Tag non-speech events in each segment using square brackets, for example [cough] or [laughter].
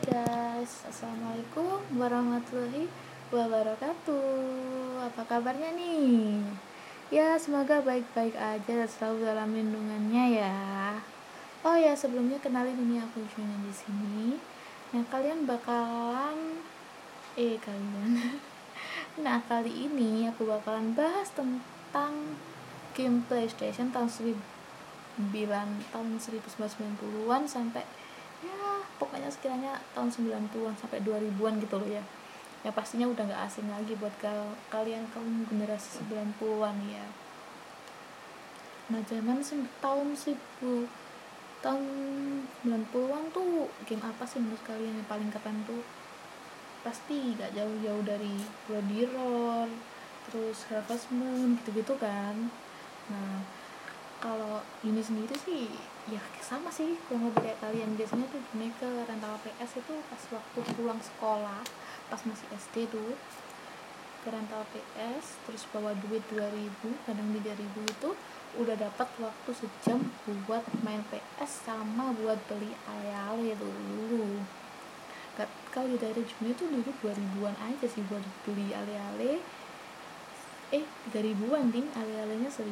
guys, Assalamualaikum warahmatullahi wabarakatuh. Apa kabarnya nih? Ya semoga baik-baik aja dan selalu dalam lindungannya ya. Oh ya sebelumnya kenalin ini aku Juna di sini. Nah kalian bakalan Eh kalian. [laughs] Nah kali ini aku bakalan bahas tentang game PlayStation tahun 9 tahun 1990-an sampai ya pokoknya sekiranya tahun 90-an sampai 2000-an gitu loh ya. Ya pastinya udah gak asing lagi buat kal kalian kaum generasi 90-an ya. Nah zaman tahun 1000 tahun 90-an tuh game apa sih menurut kalian yang paling keren tuh? Pasti gak jauh-jauh dari Bloody Roar terus Harvest Moon gitu-gitu kan. Nah kalau ini sendiri sih ya sama sih kurang lebih kayak kalian. Biasanya tuh gini ke rental PS itu pas waktu pulang sekolah pas masih SD tuh. Ke rental PS terus bawa duit 2000 kadang 3000 itu udah dapat waktu sejam buat main PS sama buat beli ale-ale dulu kalau di daerah Juni tuh dulu 2000-an aja sih buat beli ale-ale eh 3000-an ding ale-alenya 1000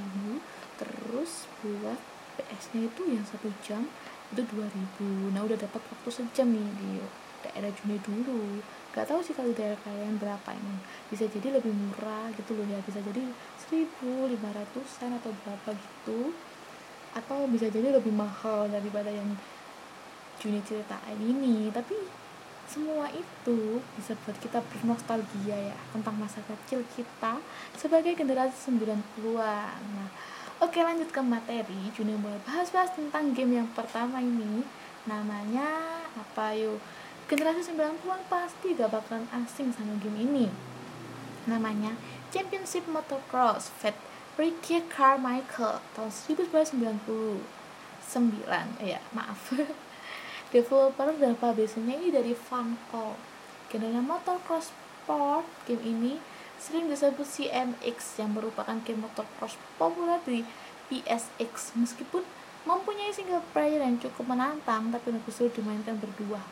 terus buat PS nya itu yang satu jam itu 2000 nah udah dapat waktu sejam nih di daerah Juni dulu. Gak tahu sih kalau daerah kalian berapa emang bisa jadi lebih murah gitu loh ya. Bisa jadi 1500an atau berapa gitu. Atau bisa jadi lebih mahal daripada yang Juni ceritain ini. Tapi semua itu bisa buat kita bernostalgia ya tentang masa kecil kita sebagai generasi 90-an. Nah, oke lanjut ke materi. Juni mulai bahas-bahas tentang game yang pertama ini. Namanya apa yuk? Generasi 90-an pasti gak bakalan asing sama game ini. Namanya Championship Motocross Fat Ricky Carmichael tahun 1999. Ya, maaf. [laughs] Developer dan publishernya ini dari Funcom. Genrenya motocross sport, game ini sering disebut CMX yang merupakan game motocross populer di PSX meskipun mempunyai single player yang cukup menantang tapi lebih sulit dimainkan berdua.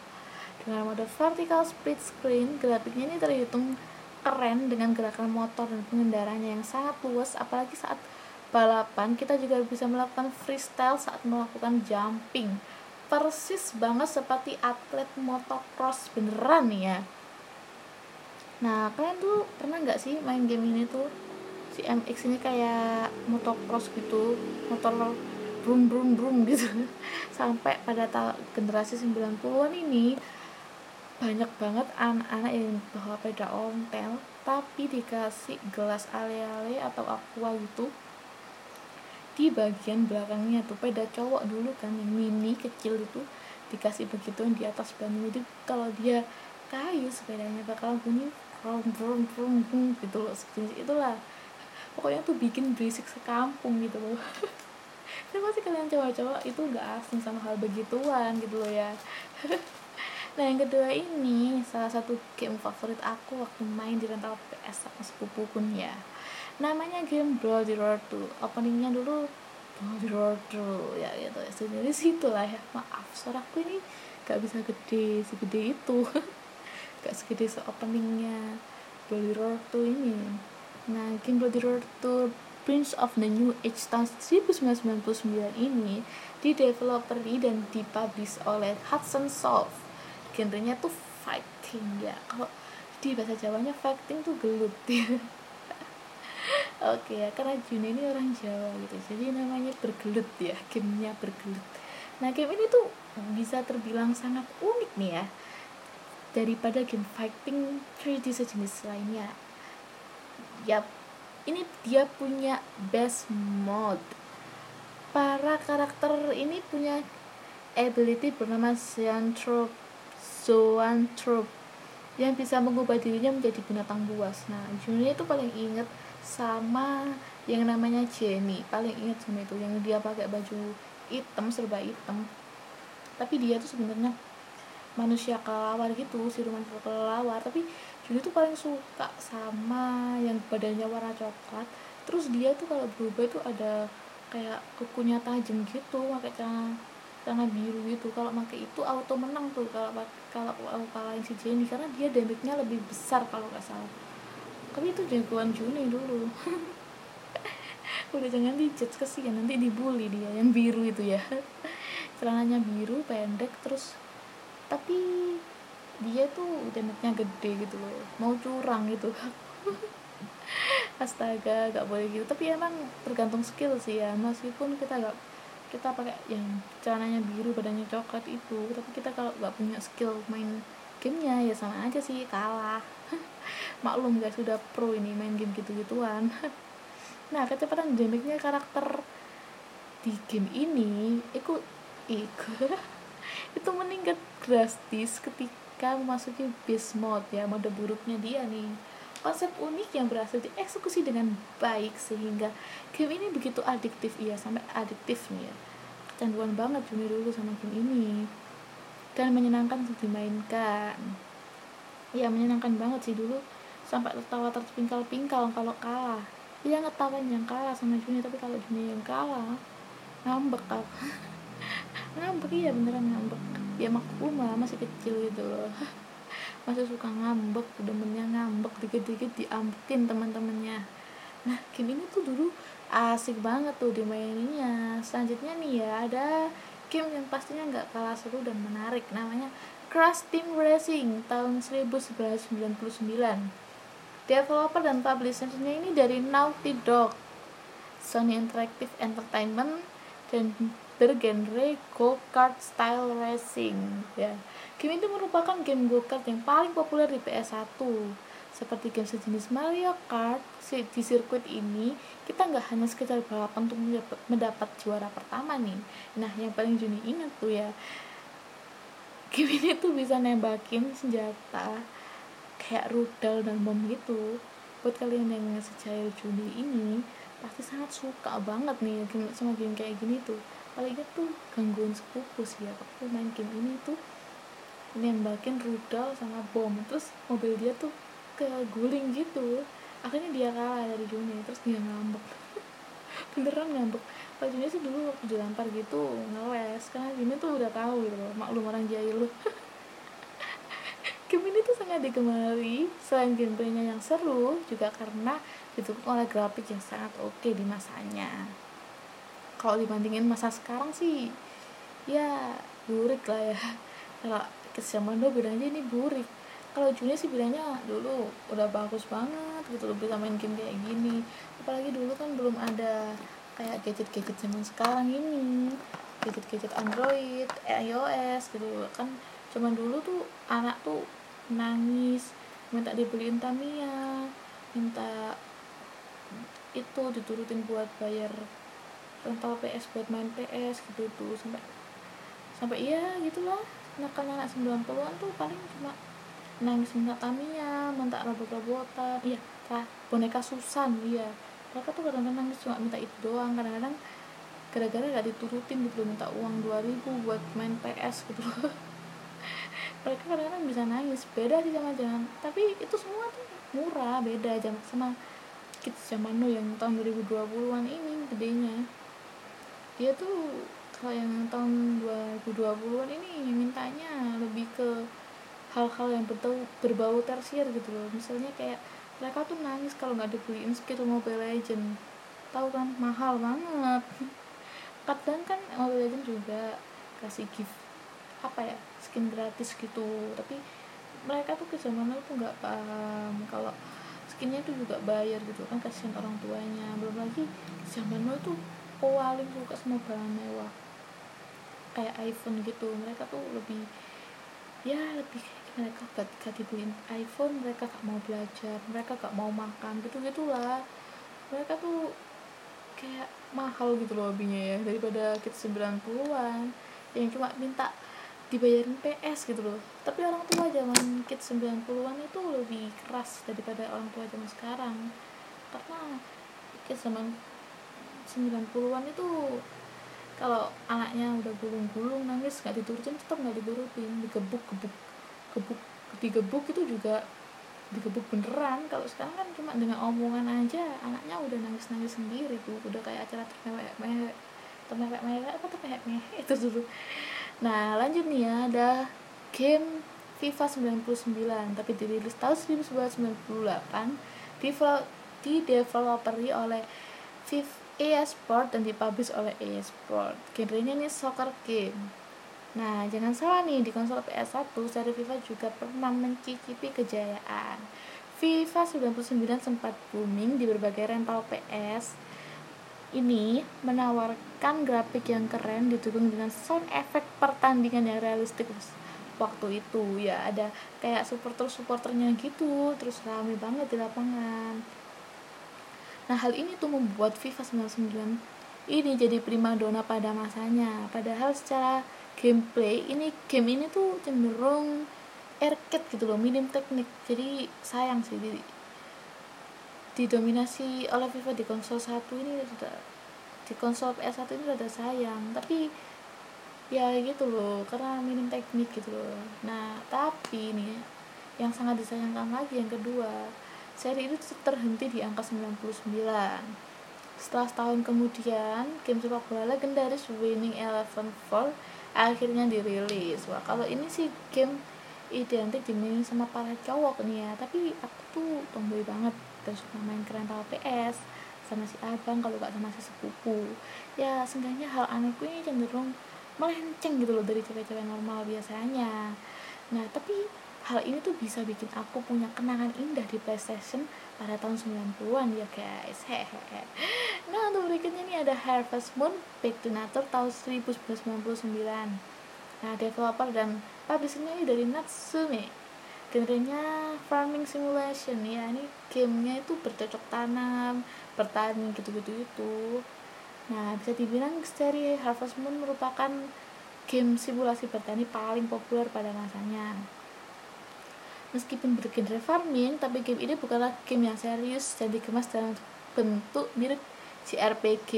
Dengan mode vertical split screen, grafiknya ini terhitung keren dengan gerakan motor dan pengendaranya yang sangat luas. Apalagi saat balapan kita juga bisa melakukan freestyle saat melakukan jumping. Persis banget seperti atlet motocross beneran nih ya nah kalian tuh pernah nggak sih main game ini tuh? Si MX ini kayak motocross gitu motor brum brum brum gitu. [laughs] Sampai pada generasi 90-an ini banyak banget anak-anak yang bawa peda ontel tapi dikasih gelas ale-ale atau aqua gitu di bagian belakangnya tuh. Peda cowok dulu kan yang mini kecil itu dikasih begituan di atas ban jadi kalau dia kayu sepedanya bakal bunyi brum brum brum gitu loh sejenis itulah. Pokoknya tuh bikin berisik sekampung gitu loh. [laughs] Dan pasti kalian cowok-cowok itu gak asing sama hal begituan gitu loh ya? [laughs] Nah yang kedua ini salah satu game favorit aku waktu main di rental PS sama sepupu pun ya. Namanya game Bloody Roar 2 openingnya dulu Bloody Roar 2 ya gitu. Ya sendiri situ lah ya. Maaf suaraku ini gak bisa gede segede itu [laughs] gak segede se openingnya Bloody Roar 2 ini nah game Bloody Roar 2 Prince of the New Age tahun 1999 ini di developeri dan dipublish oleh Hudson Soft. Genrenya tuh fighting ya. Kalau di bahasa Jawanya fighting tuh gelut. Ya [laughs] oke ya karena Juni ini orang Jawa gitu jadi namanya bergelut ya gamenya bergelut. Nah game ini tuh bisa terbilang sangat unik nih ya daripada game fighting 3D sejenis lainnya. Ya ini dia punya best mode para karakter ini punya ability bernama Zoanthrope Zoanthrope yang bisa mengubah dirinya menjadi binatang buas. Nah, Juni itu paling inget sama yang namanya Jenny. Paling ingat sama itu yang dia pakai baju hitam serba hitam. Tapi dia tuh sebenarnya manusia kelelawar gitu siluman kelelawar tapi Juni tuh paling suka sama yang badannya warna coklat. Terus dia tuh kalau berubah itu ada kayak kukunya tajam gitu pakai celana celana biru gitu. Kalau pakai itu auto menang tuh kalau kalau kalahin si Jenny karena dia damage-nya lebih besar kalau nggak salah. Tapi itu jagoan Juni dulu. [laughs] Udah jangan dijudge kesian. Nanti dibully dia yang biru itu ya. [laughs] Celananya biru pendek terus tapi dia tuh damage-nya gede gitu loh mau curang gitu. [laughs] Astaga gak boleh gitu. Tapi emang tergantung skill sih ya meskipun kita gak kita pakai yang celananya biru badannya coklat itu tapi kita kalau nggak punya skill main gamenya ya sama aja sih kalah. [laughs] Maklum guys sudah pro ini main game gitu-gituan. [laughs] Nah kecepatan damage-nya karakter di game ini itu itu itu meningkat drastis ketika memasuki beast mode ya mode buruknya dia nih. Konsep unik yang berhasil dieksekusi dengan baik sehingga game ini begitu adiktif iya sampai adiktif nih ya kecanduan banget Juni dulu sama game ini. Dan menyenangkan untuk dimainkan. Ya menyenangkan banget sih dulu. Sampai tertawa terpingkal-pingkal kalau kalah. Dia ngetawain yang kalah sama Juni tapi kalau Juni yang kalah ngambek aku [laughs] ngambek. Iya beneran ngambek. Ya maklum lah masih kecil gitu loh. Masih suka ngambek? Demennya ngambek dikit-dikit diambekin teman-temannya. Nah game ini tuh dulu asik banget tuh dimaininnya selanjutnya nih ya ada game yang pastinya nggak kalah seru dan menarik. Namanya Crash Team Racing tahun 1999 developer dan publishernya ini dari Naughty Dog Sony Interactive Entertainment dan bergenre go-kart style racing ya Game itu merupakan game go-kart yang paling populer di PS1. Seperti game sejenis Mario Kart, di sirkuit ini kita nggak hanya sekedar balapan untuk mendapat, juara pertama nih. Nah, yang paling Juni ingat tuh ya, game ini tuh bisa nembakin senjata kayak rudal dan bom gitu. Buat kalian yang sejail Juni ini, pasti sangat suka banget nih game sama game kayak gini tuh. Apalagi tuh gangguan sepupu sih ya, waktu main game ini tuh nembakin rudal sama bom. Terus mobil dia tuh kayak guling gitu. Akhirnya dia kalah dari Juni terus dia ngambek. [laughs] Beneran ngambek. Juni sih dulu waktu dilempar gitu ngeles. Karena Juni tuh udah tahu gitu loh maklum orang jahil [laughs] game ini tuh sangat digemari. Selain gameplaynya yang seru juga karena didukung oleh grafik yang sangat oke di masanya kalau dibandingin masa sekarang sih ya burik lah ya. Kalau zaman dulu bilangnya ini burik. Kalau Juni sih bilangnya dulu udah bagus banget gitu loh bisa main game kayak gini. Apalagi dulu kan belum ada kayak gadget-gadget zaman sekarang ini. Gadget-gadget Android, iOS gitu kan cuman dulu tuh anak tuh nangis minta dibeliin Tamiya minta itu diturutin buat bayar rental PS buat main PS gitu tuh sampai sampai iya gitulah. Kan anak 90-an tuh paling cuma nangis minta Tamiya minta robot-robotan. Iya lah boneka Susan iya. Mereka tuh kadang-kadang nangis cuma minta itu doang. Kadang-kadang gara-gara gak diturutin gitu minta uang 2000 buat main PS gitu. [laughs] Mereka kadang-kadang bisa nangis. Beda sih sama jangan tapi itu semua tuh murah beda jam sama kids zaman yang tahun 2020-an ini gedenya dia tuh kalau yang tahun 2020-an ini mintanya lebih ke hal-hal yang berbau, berbau tersier gitu loh. Misalnya kayak mereka tuh nangis kalau nggak dibeliin skill Mobile Legend. Tahu kan? Mahal banget. [laughs] Kadang kan Mobile Legend juga kasih gift apa ya skin gratis gitu. Tapi mereka tuh ke zaman tuh nggak paham kalau skinnya tuh juga bayar gitu kan kasihan orang tuanya. Belum lagi zaman tuh paling suka sama barang mewah. Kayak iPhone gitu mereka tuh lebih ya lebih mereka gak, gak dibeliin iPhone mereka gak mau belajar mereka gak mau makan gitu gitulah. Mereka tuh kayak mahal gitu loh hobinya ya daripada kita 90-an yang cuma minta dibayarin PS gitu loh. Tapi orang tua zaman kit 90-an itu lebih keras daripada orang tua zaman sekarang. Karena kit zaman 90-an itu kalau anaknya udah gulung-gulung nangis nggak diturutin tetap nggak diturutin. Digebuk gebuk gebuk digebuk itu juga digebuk beneran. Kalau sekarang kan cuma dengan omongan aja anaknya udah nangis nangis sendiri tuh. Udah kayak acara mewek mewek temepek-mepek apa mepek itu dulu. Nah lanjut nih ya ada game FIFA 99 tapi dirilis tahun 1998 di developeri oleh FIFA EA Sport dan dipublish oleh EA Sport. Genrenya ini soccer game. Nah jangan salah nih di konsol PS1 seri FIFA juga pernah mencicipi kejayaan. FIFA 99 sempat booming di berbagai rental PS ini menawarkan grafik yang keren didukung dengan sound effect pertandingan yang realistik. Waktu itu ya ada kayak supporter supporternya gitu terus rame banget di lapangan nah hal ini tuh membuat FIFA 99 ini jadi primadona pada masanya. Padahal secara gameplay ini game ini tuh cenderung arcade gitu loh minim teknik. Jadi sayang sih di, didominasi oleh FIFA di konsol satu ini sudah di konsol PS1 ini rada sayang. Tapi ya gitu loh karena minim teknik gitu loh. Nah tapi nih yang sangat disayangkan lagi yang kedua seri itu terhenti di angka 99 setelah setahun kemudian game sepak bola legendaris Winning Eleven 4 akhirnya dirilis. Wah kalau ini sih game identik dimainin sama para cowok nih ya. Tapi aku tuh tomboy banget. Terus main rental PS sama si abang kalau gak sama si sepupu. Ya seenggaknya hal anehku ini cenderung melenceng gitu loh dari cewek-cewek normal biasanya. Nah tapi hal ini tuh bisa bikin aku punya kenangan indah di PlayStation pada tahun 90-an ya guys. Hehehe. Nah untuk berikutnya nih ada Harvest Moon Back to Nature tahun 1999 nah developer dan publishernya ini dari Natsume. Genrenya farming simulation. Ya ini gamenya itu bercocok tanam bertani gitu-gitu itu. Nah bisa dibilang seri Harvest Moon merupakan game simulasi bertani paling populer pada masanya meskipun bergenre farming tapi game ini bukanlah game yang serius dan dikemas dalam bentuk mirip JRPG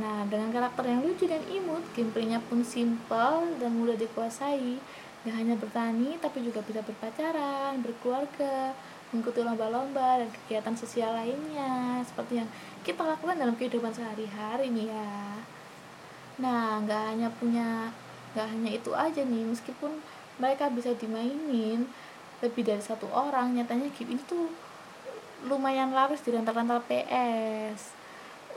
Nah, dengan karakter yang lucu dan imut, gameplaynya pun simpel dan mudah dikuasai. Gak hanya bertani, tapi juga bisa berpacaran, berkeluarga, mengikuti lomba-lomba dan kegiatan sosial lainnya, seperti yang kita lakukan dalam kehidupan sehari-hari nih ya. Nah, gak hanya punya, gak hanya itu aja nih, meskipun mereka bisa dimainin lebih dari satu orang, nyatanya game ini tuh lumayan laris di rental-rental PS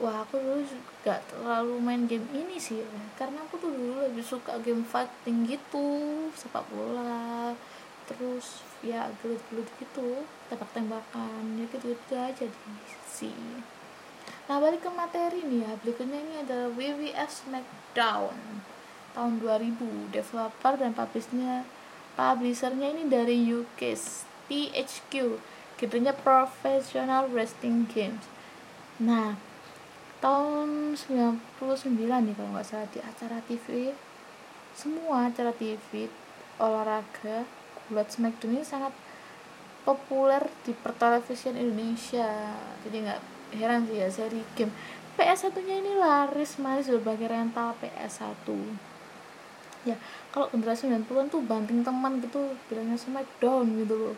wah aku dulu gak terlalu main game ini sih karena aku tuh dulu lebih suka game fighting gitu sepak bola terus ya gelut-gelut gitu tembak-tembakan ya gitu gitu aja sih nah balik ke materi nih ya berikutnya ini adalah WWF Smackdown tahun 2000 developer dan publishernya publishernya ini dari UK THQ genrenya professional wrestling games. Nah tahun 99 nih kalau nggak salah di acara TV semua acara TV olahraga buat Smackdown ini sangat populer di pertelevisian Indonesia. Jadi nggak heran sih ya seri game. PS1 nya ini laris manis berbagai rental PS1 ya kalau generasi 90-an tuh banting teman gitu bilangnya Smackdown gitu loh.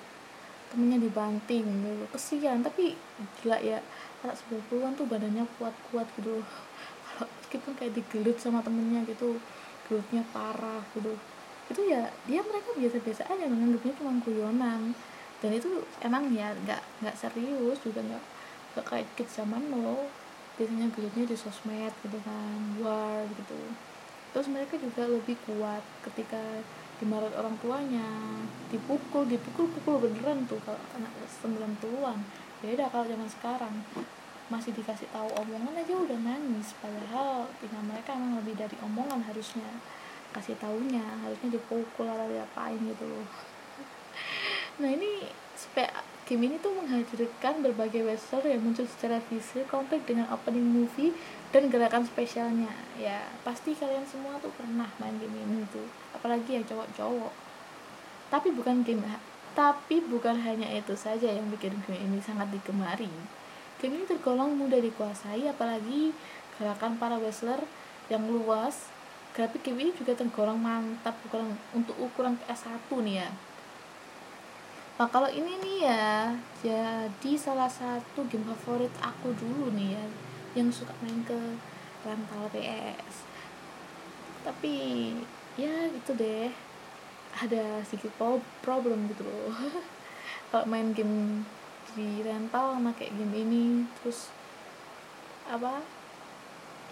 Temennya dibanting gitu kesian tapi gila ya anak 90-an tuh badannya kuat-kuat gitu [laughs] kalau meskipun kayak digelut sama temennya gitu gelutnya parah gitu. Itu ya dia mereka biasa-biasa aja menganggapnya cuma guyonan. Dan itu emang ya nggak nggak serius juga nggak nggak kayak kids zaman lo biasanya gelutnya di sosmed gitu kan war gitu terus mereka juga lebih kuat ketika dimarahin orang tuanya dipukul dipukul pukul beneran tuh kalau anak 90-an beda kalau zaman sekarang. Masih dikasih tahu omongan aja udah nangis padahal tinggal mereka emang lebih dari omongan harusnya kasih taunya harusnya dipukul atau diapain gitu loh. [laughs] Nah ini game ini tuh menghadirkan berbagai western yang muncul secara visual komplek dengan opening movie dan gerakan spesialnya ya pasti kalian semua tuh pernah main game ini tuh apalagi yang cowok-cowok tapi bukan game tapi bukan hanya itu saja yang bikin game ini sangat digemari. Game ini tergolong mudah dikuasai, apalagi gerakan para wrestler yang luas. Grafik game ini juga tergolong mantap bukan untuk ukuran PS1 nih ya. Nah kalau ini nih ya, jadi salah satu game favorit aku dulu nih ya, yang suka main ke rental PS tapi ya gitu deh ada sedikit problem gitu loh. [laughs] Kalau main game di rental sama game ini terus apa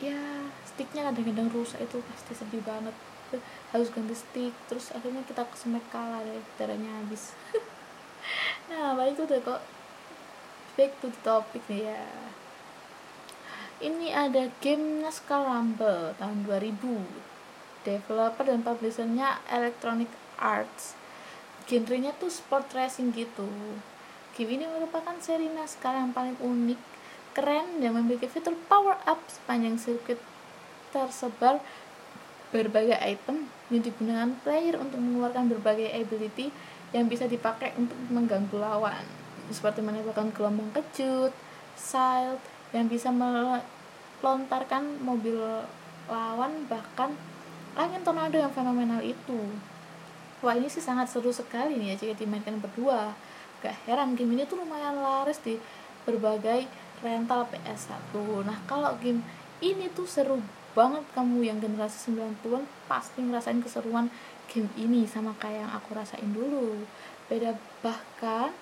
ya sticknya kadang-kadang rusak itu pasti sedih banget. Harus ganti stick terus akhirnya kita kesemek kalah deh darahnya habis [laughs] baik itu deh kok back to the topic nih ya. Ini ada game Naskah Rumble tahun 2000 developer dan publishernya Electronic Arts. Genrenya tuh sport racing gitu. Game ini merupakan seri naskah yang paling unik keren dan memiliki fitur power up sepanjang sirkuit tersebar berbagai item yang digunakan player untuk mengeluarkan berbagai ability yang bisa dipakai untuk mengganggu lawan. Seperti menembakkan gelombang kejut, silt yang bisa melontarkan mobil lawan bahkan angin tornado yang fenomenal itu. Wah ini sih sangat seru sekali nih ya jika dimainkan berdua. Gak heran game ini tuh lumayan laris di berbagai rental PS1 nah kalau game ini tuh seru banget kamu yang generasi 90-an pasti ngerasain keseruan game ini sama kayak yang aku rasain dulu. Beda bahkan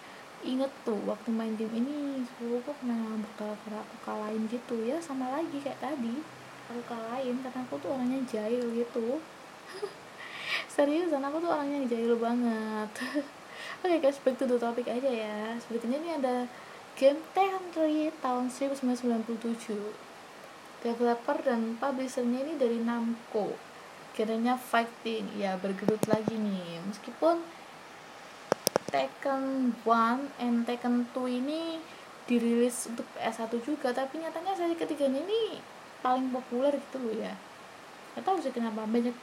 inget tuh waktu main game ini aku pernah berkala-kala aku kalahin gitu. Ya sama lagi kayak tadi aku kalahin karena aku tuh orangnya jahil gitu. [laughs] Seriusan aku tuh orangnya jahil banget. [laughs] Oke okay, guys back to the topic aja ya. Sebetulnya ini ada game 3 tahun 1997 developer dan publishernya ini dari Namco kiranya fighting. Ya bergerut lagi nih. Meskipun Tekken 1 and Tekken 2 ini dirilis untuk PS1 juga tapi nyatanya seri ketiganya ini paling populer gitu loh ya. Gak tahu sih kenapa. Banyak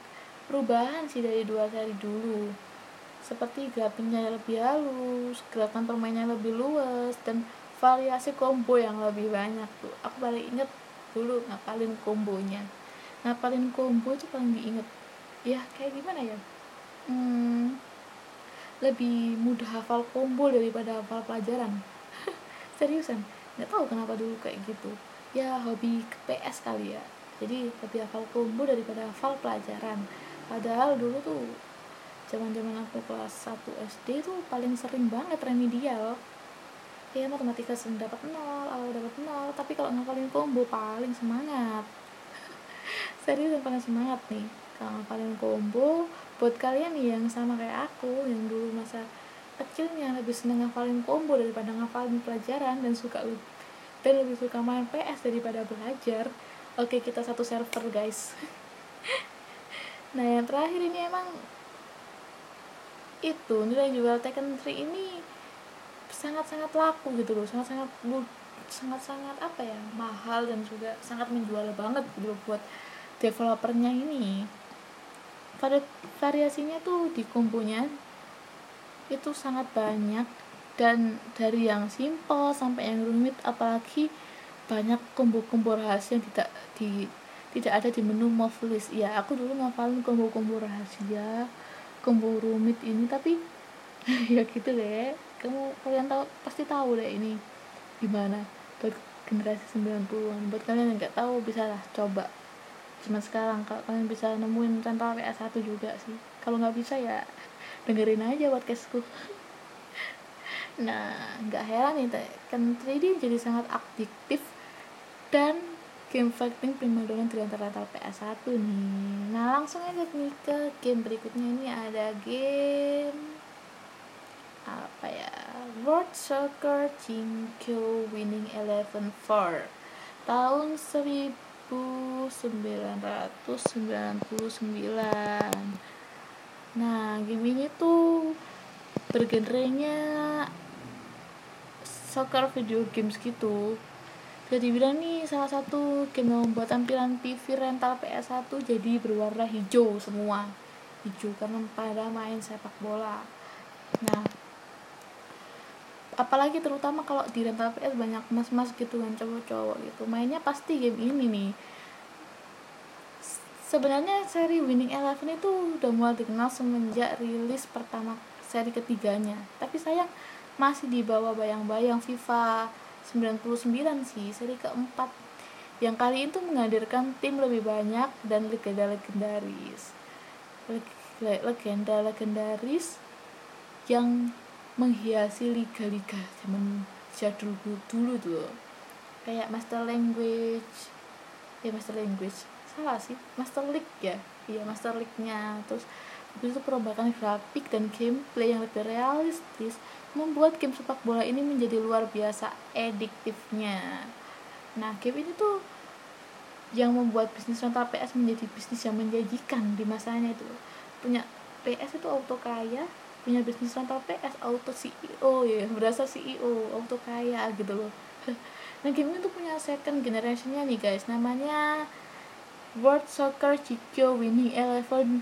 perubahan sih dari dua seri dulu. Seperti grafingnya lebih halus gerakan permainnya lebih luas dan variasi combo yang lebih banyak tuh. Aku paling inget dulu ngapalin kombonya ngapalin combo itu paling diinget ya kayak gimana ya? Hmm, lebih mudah hafal combo daripada hafal pelajaran. [laughs] Seriusan? Nggak tahu kenapa dulu kayak gitu. Ya hobi ke PS kali ya. Jadi lebih hafal combo daripada hafal pelajaran. Padahal dulu tuh zaman zaman aku kelas 1 SD tuh paling sering banget remedial. Ya matematika sering dapat nol awal dapat nol. Tapi kalau ngapalin combo paling semangat serius yang paling semangat nih. Kalau ngapalin combo buat kalian nih yang sama kayak aku yang dulu masa kecilnya lebih seneng ngapalin combo daripada ngapalin pelajaran dan suka dan lebih suka main PS daripada belajar oke kita satu server guys. [laughs] Nah yang terakhir ini emang itu nilai jual Tekken 3 ini sangat-sangat laku gitu loh sangat-sangat sangat-sangat apa ya mahal dan juga sangat menjual banget gitu loh buat developernya ini pada variasinya tuh di kombonya itu sangat banyak dan dari yang simple sampai yang rumit apalagi banyak combo-combo rahasia yang tidak di tidak ada di menu move list. Ya aku dulu ngafalin combo-combo rahasia combo rumit ini tapi [laughs] ya gitu deh. Kamu kalian tahu pasti tahu deh ini gimana. Buat generasi 90-an buat kalian yang nggak tahu bisa lah coba cuma sekarang kalau kalian bisa nemuin tanpa PS1 juga sih. Kalau nggak bisa ya dengerin aja podcastku. [laughs] Nah nggak heran nih kan 3D jadi sangat aktif dan game fighting primadona di antara PS1 nih. Nah langsung aja nih ke game berikutnya. Ini ada game apa ya? World Soccer Jinkyo Winning Eleven 4 tahun 1999 nah game ini tuh bergenrenya soccer video games gitu. Jadi bilang nih salah satu game yang membuat tampilan TV rental PS1 jadi berwarna hijau semua. Hijau karena pada main sepak bola. Nah apalagi terutama kalau di rental PS banyak mas-mas gitu kan cowok-cowok gitu. Mainnya pasti game ini nih. Sebenarnya seri Winning Eleven itu udah mulai dikenal semenjak rilis pertama seri ketiganya. Tapi sayang masih di bawah bayang-bayang FIFA 99 sih seri keempat. Yang kali itu menghadirkan tim lebih banyak dan legenda legendaris. Legenda legendaris yang menghiasi liga-liga zaman jadul dulu tuh. Kayak Master Language ya Master Language. Salah sih Master League ya? Iya Master League-nya. Terus itu perombakan grafik dan gameplay yang lebih realistis membuat game sepak bola ini menjadi luar biasa ediktifnya nah game ini tuh yang membuat bisnis rental PS menjadi bisnis yang menjanjikan di masanya itu. Punya PS itu auto kaya punya bisnis rental PS auto CEO ya berasa CEO auto kaya gitu loh. [laughs] Nah game ini tuh punya second generationnya nih guys. Namanya World Soccer Chico Winning Eleven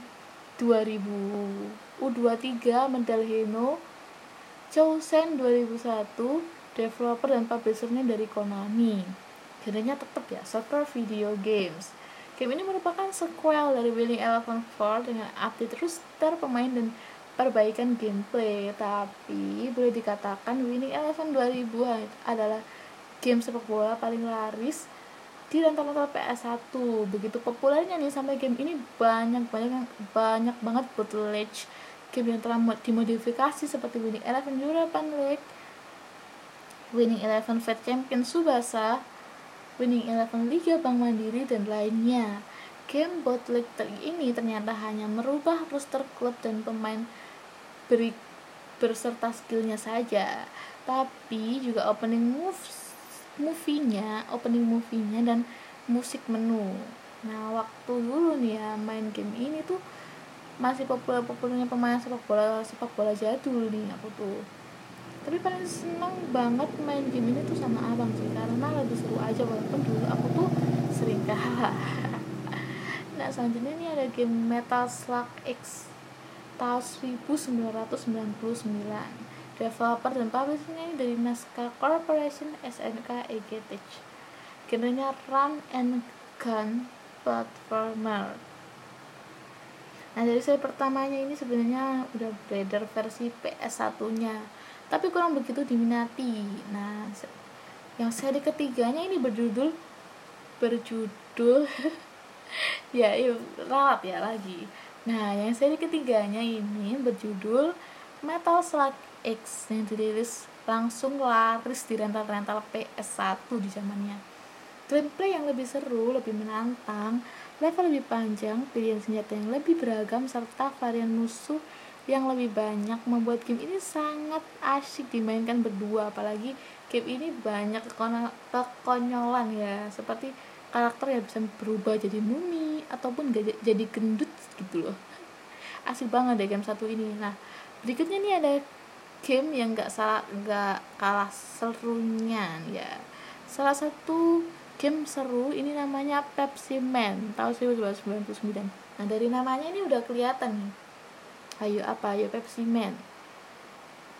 2000 U23 Medal Heno Chosen 2001 developer dan publishernya dari Konami. Genrenya tetap ya soccer video games. Game ini merupakan sequel dari Winning Eleven 4 dengan update roster pemain dan perbaikan gameplay tapi boleh dikatakan Winning Eleven 2000 adalah game sepak bola paling laris di rental-rental PS1 begitu populernya nih sampai game ini banyak banyak banyak banget bootleg game yang telah dimodifikasi seperti Winning Eleven European League Winning Eleven Fed Champion Subasa Winning Eleven Liga Bank Mandiri dan lainnya. Game bootleg ini ternyata hanya merubah roster klub dan pemain beri berserta skillnya saja tapi juga opening moves movie-nya, opening movie-nya dan musik menu. Nah, waktu dulu nih ya main game ini tuh masih populer-populernya pemain sepak bola sepak bola jadul nih aku tuh. Tapi paling seneng banget main game ini tuh sama abang sih karena lebih seru aja walaupun dulu aku tuh sering kalah. [laughs] nah selanjutnya ini ada game Metal Slug X tahun 1999 developer dan publishernya dari Nazca Corporation SNK EGTech genrenya run and gun platformer. Nah dari saya pertamanya ini sebenarnya udah beredar versi PS1 nya tapi kurang begitu diminati. Nah yang seri ketiganya ini berjudul berjudul [laughs] ya iya ralat ya lagi nah yang seri ketiganya ini berjudul Metal Slug X yang dirilis langsung laris di rental-rental PS1 di zamannya. Gameplay yang lebih seru, lebih menantang, level lebih panjang, pilihan senjata yang lebih beragam, serta varian musuh yang lebih banyak membuat game ini sangat asyik dimainkan berdua apalagi game ini banyak kekonyolan ya seperti karakter yang bisa berubah jadi mumi ataupun jadi gendut gitu loh. Asik banget deh game satu ini. Nah berikutnya nih ada game yang gak salah gak kalah serunya ya. Salah satu game seru ini namanya Pepsi Man. Tahun 1999 nah dari namanya ini udah kelihatan nih. Ayo apa? Ayo Pepsi Man.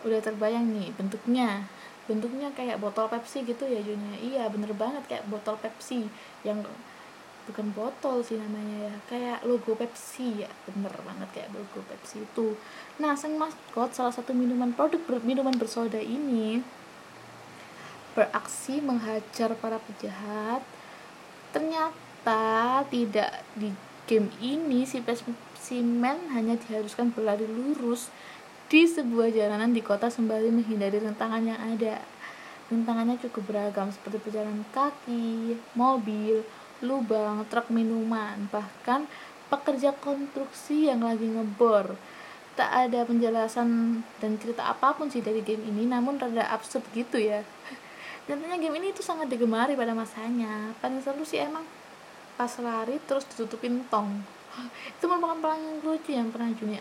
Udah terbayang nih bentuknya bentuknya kayak botol Pepsi gitu ya Junya iya bener banget kayak botol Pepsi yang bukan botol sih namanya ya kayak logo Pepsi ya. Bener banget kayak logo Pepsi itu. Nah sang maskot salah satu minuman produk ber, minuman bersoda ini beraksi menghajar para penjahat. Ternyata tidak di game ini si Pepsi Man hanya diharuskan berlari lurus di sebuah jalanan di kota sembari menghindari rintangan yang ada rintangannya cukup beragam seperti perjalanan kaki, mobil, lubang, truk minuman, bahkan pekerja konstruksi yang lagi ngebor. Tak ada penjelasan dan cerita apa pun sih dari game ini, namun rada absurd gitu ya. Nyatanya game ini itu sangat digemari pada masanya. Paling seru sih emang pas lari terus ditutupin tong. itu merupakan yang lucu yang pernah Juni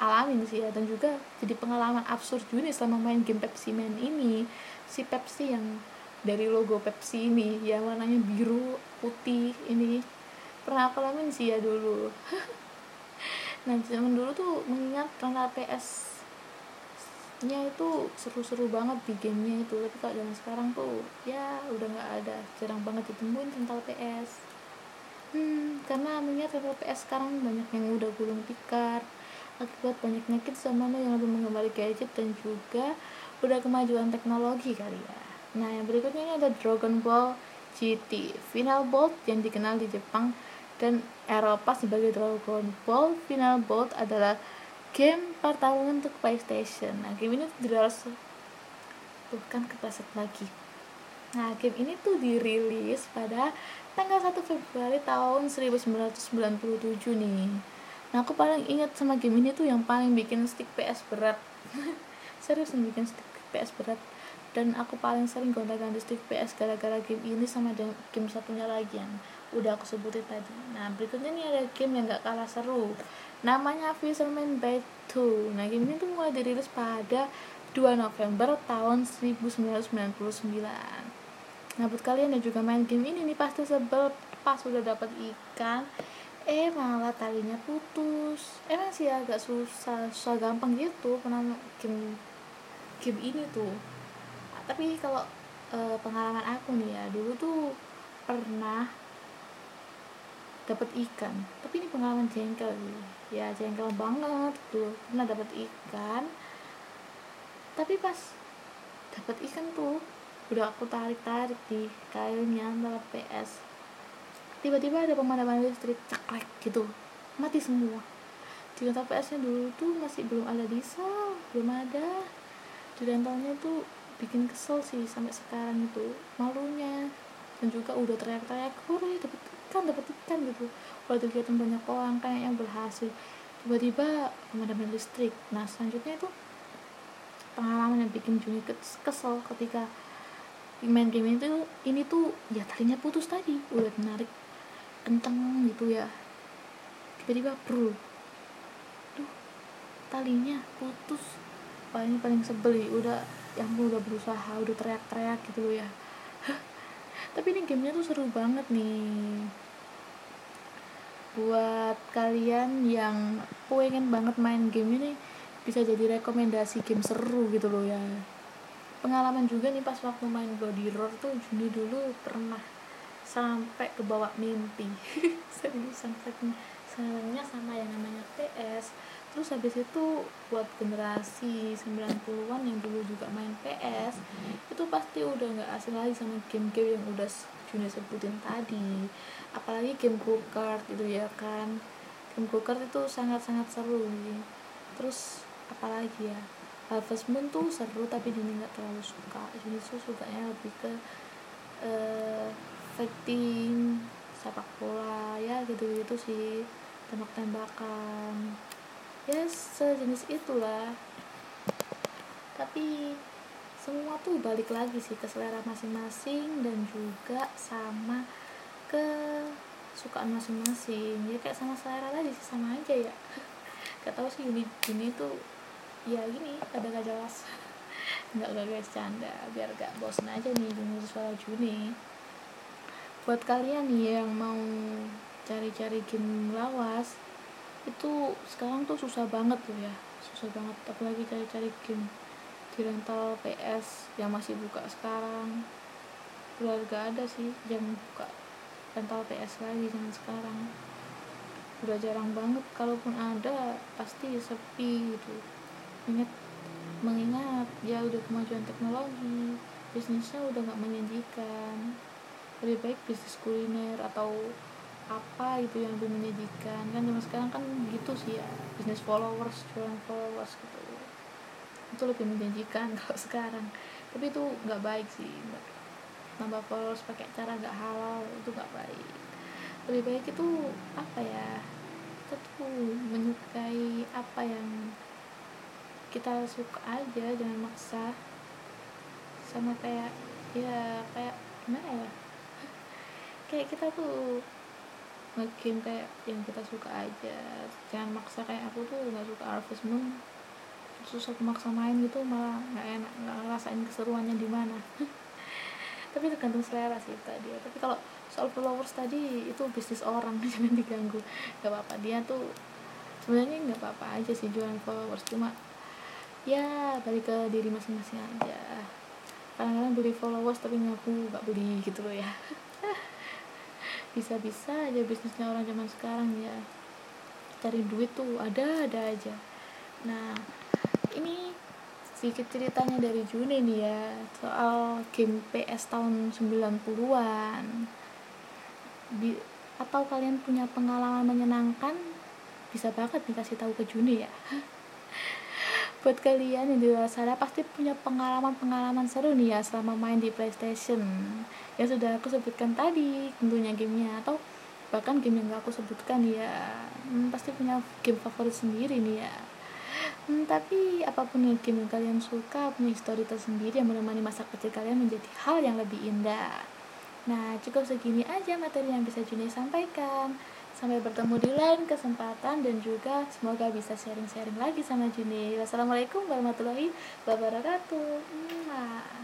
alamin sih ya dan juga jadi pengalaman absurd Juni selama main game Pepsi Man ini. Si Pepsi yang dari logo Pepsi ini yang warnanya biru putih ini. Pernah aku alamin sih ya dulu. [laughs] Nah zaman dulu tuh mengingat karena PS nya itu seru-seru banget di gamenya itu. Tapi kalau zaman sekarang tuh ya udah nggak ada. Jarang banget ditemuin rental PS hmm karena mengingat rental PS sekarang banyak yang udah gulung tikar akibat banyaknya kids zaman yang lebih mengembali gadget dan juga udah kemajuan teknologi kali ya Nah, yang berikutnya ini ada Dragon Ball GT Final Bolt yang dikenal di Jepang dan Eropa sebagai Dragon Ball Final Bolt adalah game pertarungan untuk PlayStation. Nah, game ini dirilis bukan kepreset lagi. Nah, game ini tuh dirilis pada tanggal 1 Februari tahun 1997 nih. Nah, aku paling ingat sama game ini tuh yang paling bikin stick PS berat. [laughs] Serius yang bikin stick PS berat. Dan aku paling sering gonta-ganti stick PS gara-gara game ini sama game satunya lagi yang udah aku sebutin tadi. Nah berikutnya nih ada game yang gak kalah seru. Namanya Fisherman Bait 2 nah game ini tuh mulai dirilis pada 2 November tahun 1999 nah buat kalian yang juga main game ini nih pasti sebel pas udah dapat ikan eh malah talinya putus. Emang sih agak susah susah gampang gitu pernah game game ini tuh. Tapi kalau e, pengalaman aku nih ya dulu tuh pernah dapat ikan. Tapi ini pengalaman jengkel sih. Ya jengkel banget tuh. Pernah dapat ikan. Tapi pas dapat ikan tuh udah aku tarik tarik di kailnya antara PS tiba-tiba ada pemadaman listrik cekrek gitu. Mati semua. Di rental PS nya dulu tuh masih belum ada diesel belum ada. Di rentalnya tuh bikin kesel sih sampai sekarang itu malunya. Dan juga udah teriak-teriak hore dapet ikan dapet ikan gitu. Udah dilihatin banyak orang kayak yang berhasil. Tiba-tiba pemadaman listrik. Nah selanjutnya itu pengalaman yang bikin Juni kesel ketika main game itu ini tuh ya talinya putus tadi. Udah menarik kenceng gitu ya. Tiba-tiba bro tuh talinya putus. Paling paling sebel udah yang gue udah berusaha udah teriak-teriak gitu loh ya. Tapi ini gamenya tuh seru banget nih. Buat kalian yang pengen banget main game ini bisa jadi rekomendasi game seru gitu loh ya. Pengalaman juga nih pas waktu main Bloody Roar tuh Juni dulu pernah sampai ke bawah mimpi. [laughs] Seriusan saking senangnya sama yang namanya PS terus habis itu buat generasi 90-an yang dulu juga main PS itu pasti udah nggak asing lagi sama game-game yang udah Juni sebutin tadi. Apalagi game go kart gitu ya kan. Game go kart itu sangat-sangat seru. Nih terus apalagi ya Harvest Moon tuh seru tapi Juni nggak terlalu suka. Juni tuh sukanya lebih ke uh, fighting sepak bola ya gitu-gitu sih. Tembak-tembakan. Ya sejenis itulah. Tapi semua tuh balik lagi sih ke selera masing-masing dan juga sama ke sukaan masing-masing. Ya kayak sama selera tadi sih sama aja ya. [laughs] Gak tau sih ini ini tuh ya gini ada gak jelas. [laughs] Nggak gak guys canda biar gak bosan aja nih jenis suara Juni buat kalian nih yang mau cari-cari game lawas itu sekarang tuh susah banget tuh ya. Susah banget apalagi cari-cari game di rental PS yang masih buka sekarang. Udah gak ada sih yang buka rental PS lagi zaman sekarang. Udah jarang banget kalaupun ada pasti sepi gitu. Ingat mengingat ya udah kemajuan teknologi bisnisnya udah nggak menjanjikan lebih baik bisnis kuliner atau apa itu yang lebih menyajikan kan zaman sekarang kan gitu sih ya bisnis followers jualan followers gitu. Itu lebih menjanjikan [laughs] kalau sekarang. Tapi itu nggak baik sih nggak nambah followers pakai cara nggak halal itu nggak baik. Lebih baik itu apa ya kita tuh menyukai apa yang kita suka aja jangan maksa. Sama kayak ya kayak gimana ya kayak kita tuh ngegame kayak yang kita suka aja. Jangan maksa kayak aku tuh nggak suka Harvest Moon. Terus aku maksa main gitu malah nggak enak nggak ngerasain keseruannya di mana. [laughs] Tapi tergantung selera sih tadi. Tapi kalau soal followers tadi itu bisnis orang [laughs] jangan diganggu. Nggak apa-apa. Dia tuh sebenarnya nggak apa-apa aja sih jualan followers. Cuma ya balik ke diri masing-masing aja. Kadang-kadang beli followers tapi ngaku nggak beli gitu loh ya [laughs] bisa-bisa aja bisnisnya orang zaman sekarang ya. Cari duit tuh ada ada aja. Nah ini sedikit ceritanya dari Juni nih ya soal game PS tahun 90-an atau kalian punya pengalaman menyenangkan? Bisa banget dikasih tahu ke Juni ya buat kalian yang di luar sana pasti punya pengalaman-pengalaman seru nih ya selama main di PlayStation. Yang sudah aku sebutkan tadi tentunya gamenya atau bahkan game yang gak aku sebutkan ya. Hmm, pasti punya game favorit sendiri nih ya. Hmm, tapi apa pun yang game yang kalian suka punya histori tersendiri yang menemani masa kecil kalian menjadi hal yang lebih indah. Nah cukup segini aja materi yang bisa Juni sampaikan Sampai bertemu di lain kesempatan dan juga semoga bisa sharing-sharing lagi sama Juni. Wassalamualaikum warahmatullahi wabarakatuh.